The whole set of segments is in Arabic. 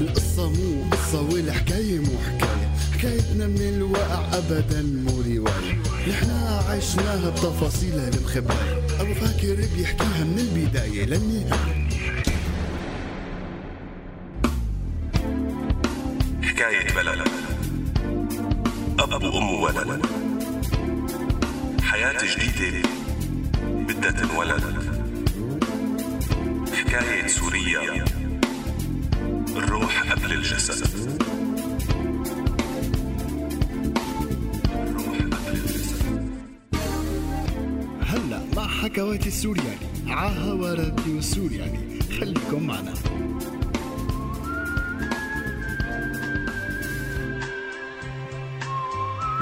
القصة مو قصة والحكاية مو حكاية. حكايتنا من الواقع أبدا مو رواية. نحنا عشناها بتفاصيلها المخبأة أبو فاكر بيحكيها من البداية للنهاية. حكاية بلد. أب وأم وولد حياة جديدة. بدها تنولد حكاية سوريا الروح قبل الجسد. الروح قبل الجسد. هلا مع حكواتي السورياني عاها راديو سورياني خليكم معنا.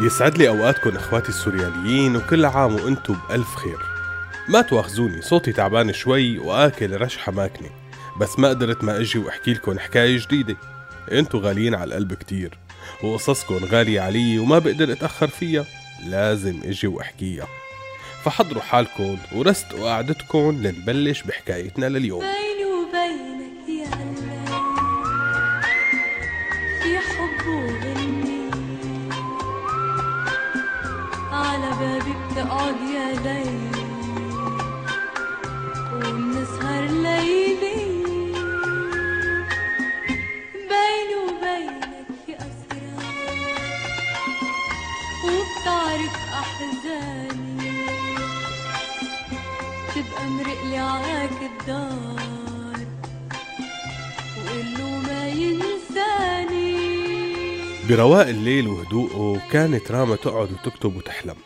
يسعد لي أوقاتكم إخواتي السورياليين وكل عام وأنتم بألف خير. ما تواخذوني صوتي تعبان شوي وآكل رشحة ماكنة. بس ما قدرت ما أجي وأحكي لكم حكاية جديدة. انتو غاليين على القلب كتير وقصصكم غالية علي وما بقدر أتأخر فيها. لازم أجي وأحكيها. فحضروا حالكم ورستقوا قعدتكم لنبلش بحكايتنا لليوم. مرقلي عاك الدار وقله ما ينساني. برواق الليل وهدوءه كانت راما تقعد وتكتب وتحلم.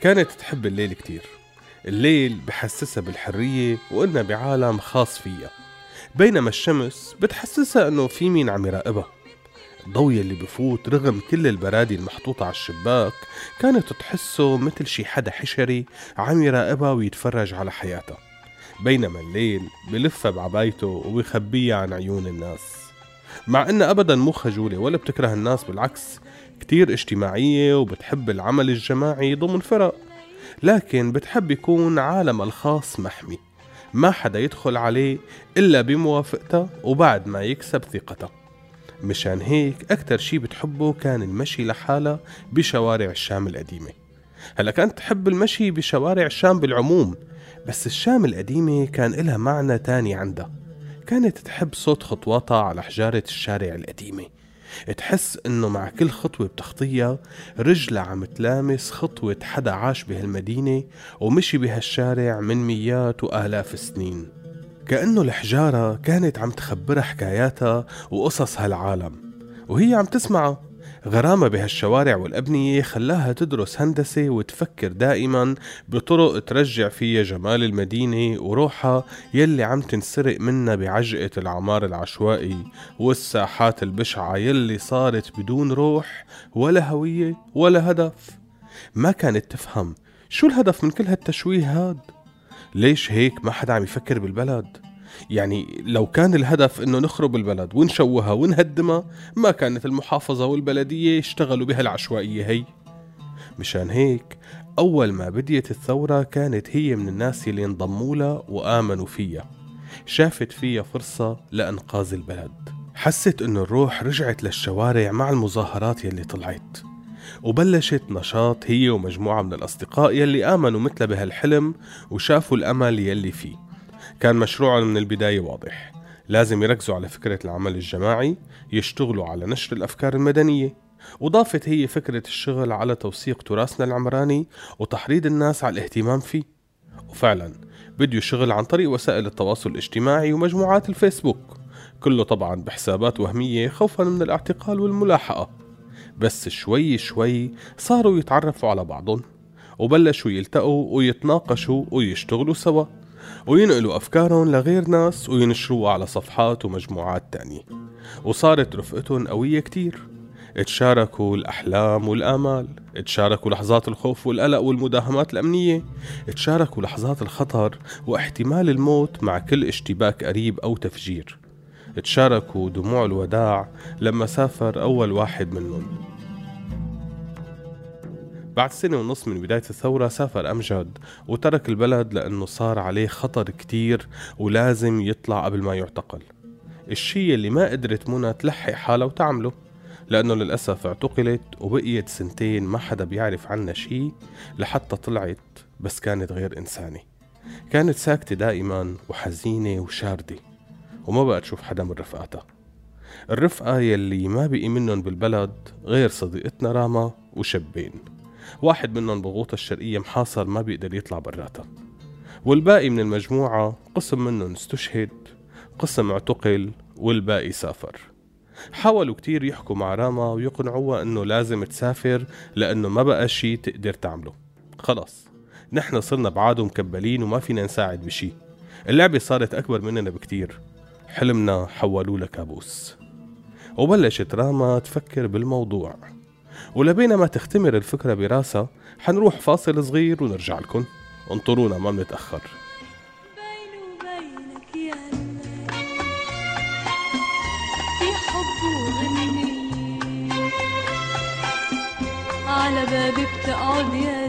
كانت تحب الليل كتير. الليل بحسسها بالحرية وإنها بعالم خاص فيها. بينما الشمس بتحسسها إنه في مين عم يراقبها. الضوء اللي بفوت رغم كل البرادي المحطوطة على الشباك كانت تحسه مثل شي حدا حشري عم يراقبها ويتفرج على حياتها. بينما الليل بلفها بعبايته وبيخبيها عن عيون الناس. مع انها ابدا مو خجولة ولا بتكره الناس بالعكس كتير اجتماعية وبتحب العمل الجماعي ضمن فرق. لكن بتحب يكون عالمها الخاص محمي. ما حدا يدخل عليه إلا بموافقتها وبعد ما يكسب ثقتها. مشان هيك أكتر شي بتحبه كان المشي لحالها بشوارع الشام القديمة. هلا كانت تحب المشي بشوارع الشام بالعموم بس الشام القديمة كان إلها معنى تاني عندها. كانت تحب صوت خطواتها على حجارة الشارع القديمة. تحس إنه مع كل خطوة بتخطيها رجلها عم تلامس خطوة حدا عاش بهالمدينة ومشي بهالشارع من ميات وآلاف السنين. كأنه الحجارة كانت عم تخبرها حكاياتها وقصص هالعالم. وهي عم تسمعها غرامة بهالشوارع والأبنية خلاها تدرس هندسة وتفكر دائما بطرق ترجع فيها جمال المدينة وروحها يلي عم تنسرق منها بعجقة العمار العشوائي والساحات البشعة يلي صارت بدون روح ولا هوية ولا هدف. ما كانت تفهم شو الهدف من كل هالتشويه هاد. ليش هيك ما حدا عم يفكر بالبلد؟ يعني لو كان الهدف إنه نخرب البلد ونشوهها ونهدمها ما كانت المحافظة والبلدية يشتغلوا بهالعشوائية هي. مشان هيك أول ما بديت الثورة كانت هي من الناس اللي انضموا لها وآمنوا فيها. شافت فيها فرصة لإنقاذ البلد. حست إنه الروح رجعت للشوارع مع المظاهرات يلي طلعت. وبلشت نشاط هي ومجموعة من الأصدقاء يلي آمنوا مثلها بهالحلم وشافوا الأمل يلي فيه. كان مشروعهم من البداية واضح. لازم يركزوا على فكرة العمل الجماعي يشتغلوا على نشر الأفكار المدنية. وضافت هي فكرة الشغل على توثيق تراثنا العمراني وتحريض الناس على الاهتمام فيه. وفعلا بدوا شغل عن طريق وسائل التواصل الاجتماعي ومجموعات الفيسبوك. كله طبعا بحسابات وهمية خوفا من الاعتقال والملاحقة. بس شوي شوي صاروا يتعرفوا على بعضهم وبلشوا يلتقوا ويتناقشوا ويشتغلوا سوا وينقلوا أفكارهم لغير ناس وينشروها على صفحات ومجموعات تانية. وصارت رفقتهم قوية كتير. تشاركوا الأحلام والآمال تشاركوا لحظات الخوف والقلق والمداهمات الأمنية تشاركوا لحظات الخطر واحتمال الموت مع كل اشتباك قريب أو تفجير. تشاركوا دموع الوداع لما سافر أول واحد منهم. بعد سنة ونص من بداية الثورة سافر أمجد وترك البلد لأنه صار عليه خطر كتير ولازم يطلع قبل ما يعتقل. الشي اللي ما قدرت منى تلحق حالها وتعمله لأنه للأسف اعتقلت وبقيت سنتين ما حدا بيعرف عنها شي لحتى طلعت بس كانت غير إنسانة. كانت ساكتة دائما وحزينة وشاردة. وما بقى تشوف حدا من رفقاتها. الرفقة يلي ما بقي منهم بالبلد غير صديقتنا راما وشبين واحد منهم بغوطة الشرقية محاصر ما بيقدر يطلع براتها. والباقي من المجموعة قسم منهم استشهد قسم اعتقل والباقي سافر. حاولوا كتير يحكوا مع راما ويقنعوها إنه لازم تسافر لأنه ما بقى شي تقدر تعمله. خلاص نحن صرنا بعاد ومكبلين وما فينا نساعد بشي. اللعبة صارت أكبر مننا بكتير. حلمنا حولوه لكابوس وبلشت راما تفكر بالموضوع. ولبينا ما تختمر الفكرة براسها حنروح فاصل صغير ونرجع لكم. انطرونا ما بنتأخر. على بابي بتقعد يا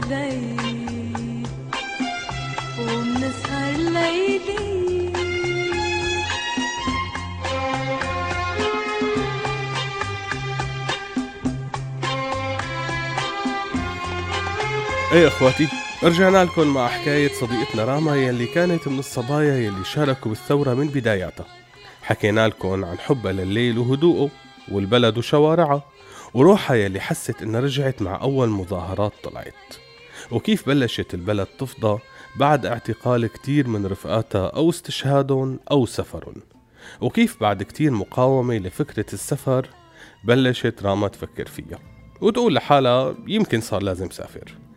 إيه أخواتي رجعنا لكم مع حكاية صديقتنا راما يلي كانت من الصبايا يلي شاركوا بالثورة من بداياتها. حكينا لكم عن حبها لليل وهدوءه والبلد وشوارعها وروحها يلي حست إنها رجعت مع أول مظاهرات طلعت. وكيف بلشت البلد تفضى بعد اعتقال كتير من رفقاتها أو استشهادهم أو سفرهم. وكيف بعد كتير مقاومة لفكرة السفر بلشت راما تفكر فيها. وتقول لحالها يمكن صار لازم سافر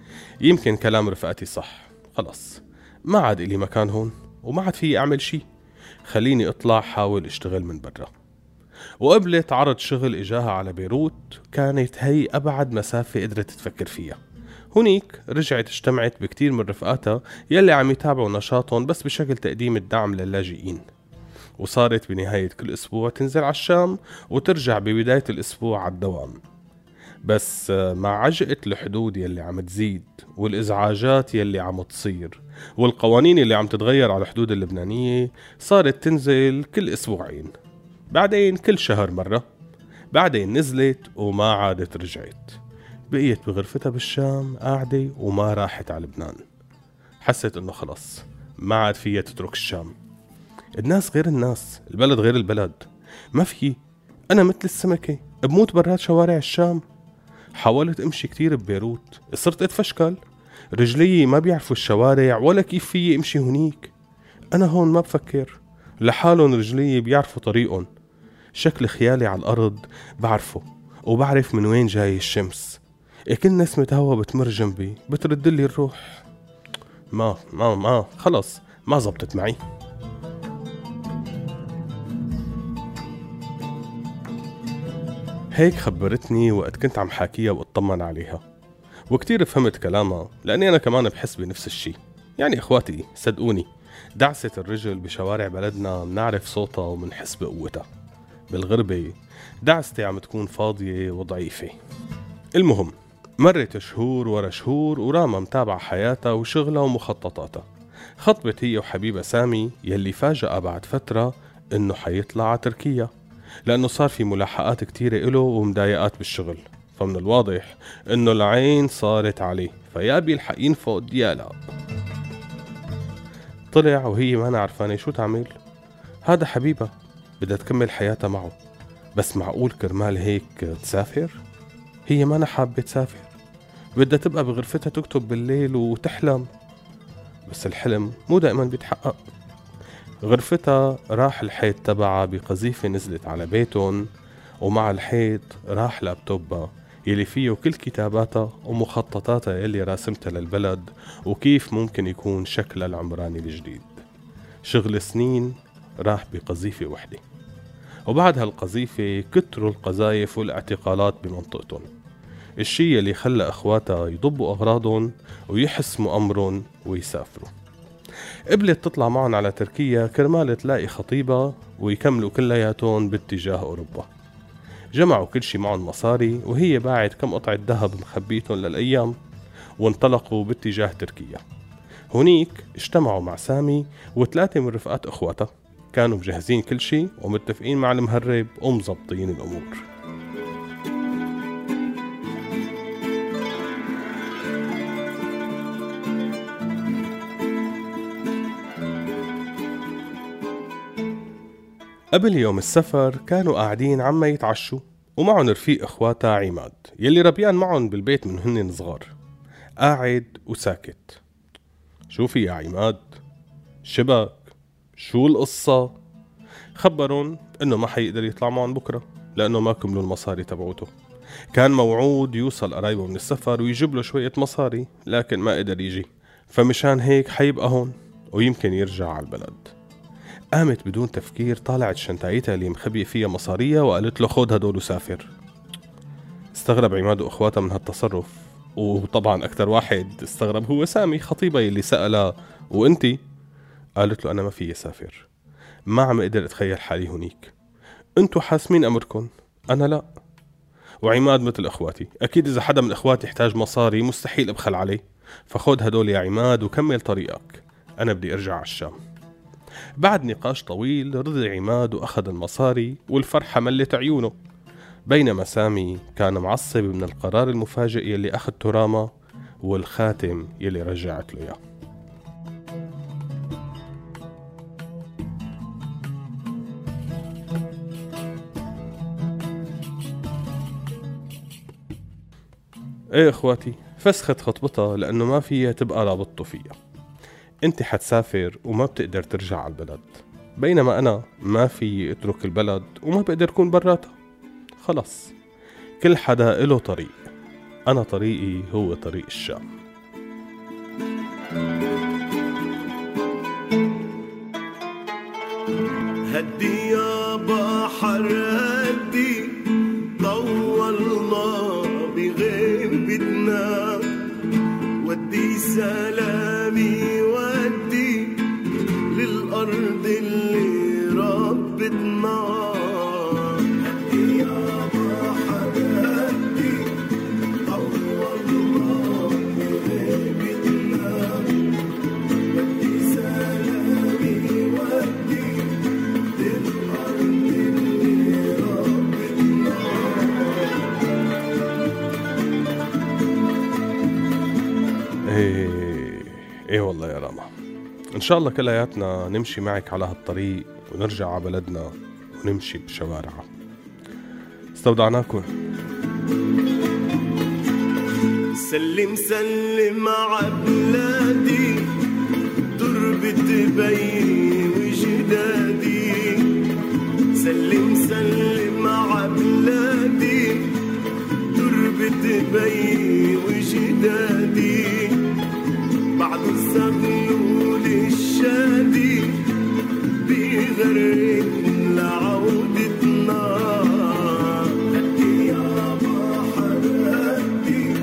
يمكن كلام رفقاتي صح. خلص ما عاد إلي مكان هون وما عاد في أعمل شي. خليني أطلع حاول أشتغل من برا. وقبلت عرض شغل إجاها على بيروت كانت هي أبعد مسافة قدرت تفكر فيها. هونيك رجعت اجتمعت بكتير من رفقاتها يلي عم يتابعوا نشاطهم بس بشكل تقديم الدعم للاجئين. وصارت بنهاية كل أسبوع تنزل على الشام وترجع ببداية الأسبوع على الدوام. بس مع عجقة الحدود يلي عم تزيد والإزعاجات يلي عم تصير والقوانين اللي عم تتغير على الحدود اللبنانية صارت تنزل كل أسبوعين بعدين كل شهر مرة بعدين نزلت وما عادت رجعت. بقيت بغرفتها بالشام قاعدة وما راحت على لبنان. حست إنه خلص ما عاد فيها تترك الشام. الناس غير الناس البلد غير البلد. ما في أنا مثل السمكة بموت برات شوارع الشام. حاولت امشي كتير ببيروت. صرت اتفشكل. رجلي ما بيعرفوا الشوارع ولا كيف في امشي هنيك. أنا هون ما بفكر. لحالهم رجلي بيعرفوا طريقهم. شكل خيالي على الأرض بعرفه وبعرف من وين جاي الشمس. كل نسمة هوا بتمر جنبي بترد لي الروح. ما ما ما خلص ما زبطت معي. هيك خبرتني وقت كنت عم حاكيها وأطمن عليها. وكتير فهمت كلامها لأني أنا كمان بحس بنفس الشي. يعني إخواتي صدقوني دعسة الرجل بشوارع بلدنا منعرف صوتها ومنحس بقوتها. بالغربة دعستي عم تكون فاضية وضعيفة. المهم مرت شهور ورا شهور وراما متابعة حياتها وشغلها ومخططاتها. خطبت هي وحبيبها سامي يلي فاجأ بعد فترة إنه حيطلع على تركيا. لأنه صار في ملاحقات كتيرة إله ومضايقات بالشغل. فمن الواضح إنه العين صارت عليه. فيا بيلحق ينفض يا لا طلع وهي ما عرفانة شو تعمل. هذا حبيبها بدها تكمل حياتها معه. بس معقول كرمال هيك تسافر؟ هي ما حابة تسافر. بدها تبقى بغرفتها تكتب بالليل وتحلم. بس الحلم مو دائما بيتحقق. غرفتها راح الحيط تبعها بقذيفة نزلت على بيتهم ومع الحيط راح لابتوبها يلي فيه كل كتاباتها ومخططاتها يلي راسمتها للبلد وكيف ممكن يكون شكلها العمراني الجديد. شغل سنين راح بقذيفة وحدة. وبعد هالقذيفة كتروا القذايف والاعتقالات بمنطقتهم. الشي اللي خلى أخواتها يضبوا أغراضهم ويحسموا أمرهم ويسافروا. قبلت تطلع معهم على تركيا كرمال تلاقي خطيبها ويكملوا كلياتهم باتجاه أوروبا. جمعوا كل شي معهم مصاري وهي باعت كم قطعة ذهب مخبيتهم للأيام وانطلقوا باتجاه تركيا. هونيك اجتمعوا مع سامي وثلاثة من رفقات اخواته كانوا مجهزين كل شيء ومتفقين مع المهرب ومظبطين الأمور. قبل يوم السفر كانوا قاعدين عما يتعشوا ومعهم رفيق إخواتها عماد يلي ربيان معهم بالبيت من هن صغار. قاعد وساكت. شو في يا عماد؟ شبك؟ شو القصة؟ خبرون إنه ما حيقدر يطلع معهم بكرة لأنه ما كملوا المصاري تبعوته. كان موعود يوصل قرايبه من السفر ويجيب له شوية مصاري لكن ما قدر يجي. فمشان هيك حيبقى هون ويمكن يرجع على البلد. قامت بدون تفكير طالعت شنطايتها اللي مخبية فيها مصاريها وقالت له خد هدول وسافر. استغرب عماد واخواتها من هالتصرف. وطبعا أكثر واحد استغرب هو سامي خطيبها اللي سألها وانتي قالت له أنا ما في أسافر. ما عم أقدر أتخيل حالي هونيك انتو حاسمين أمركم؟ أنا لا. وعماد مثل أخواتي أكيد إذا حدا من أخواتي احتاج مصاري مستحيل أبخل عليه. فخد هدول يا عماد وكمل طريقك. أنا بدي أرجع على الشام. بعد نقاش طويل رضي عماد وأخذ المصاري والفرحة ملت عيونه بينما سامي كان معصب من القرار المفاجئ يلي اخذته راما والخاتم يلي رجعت له إياه. إيه إخواتي فسخت خطبتها لأنه ما فيها تبقى رابطته فيها. انت حتسافر وما بتقدر ترجع على البلد. بينما أنا ما في أترك البلد وما بقدر أكون براتها خلص. كل حدا له طريق. أنا طريقي هو طريق الشام. هدي يا بحر هدي. طولنا بغيبتنا ودي سلامي إن شاء الله كلياتنا نمشي معك على هالطريق ونرجع على بلدنا ونمشي بشوارعها استودعناكم. سلم سلم عبلادي تربة بي وجدادي. سلم سلم عبلادي تربة بي وجدادي. بعد الزغلول الشادي بغرقنا لعودتنا. هدي يا بحر هدي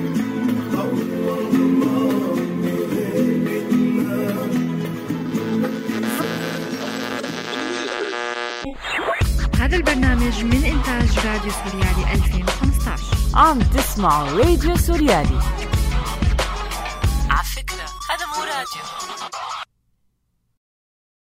هذا البرنامج من إنتاج راديو سوريالي 2015 عم تسمعوا راديو سوريالي.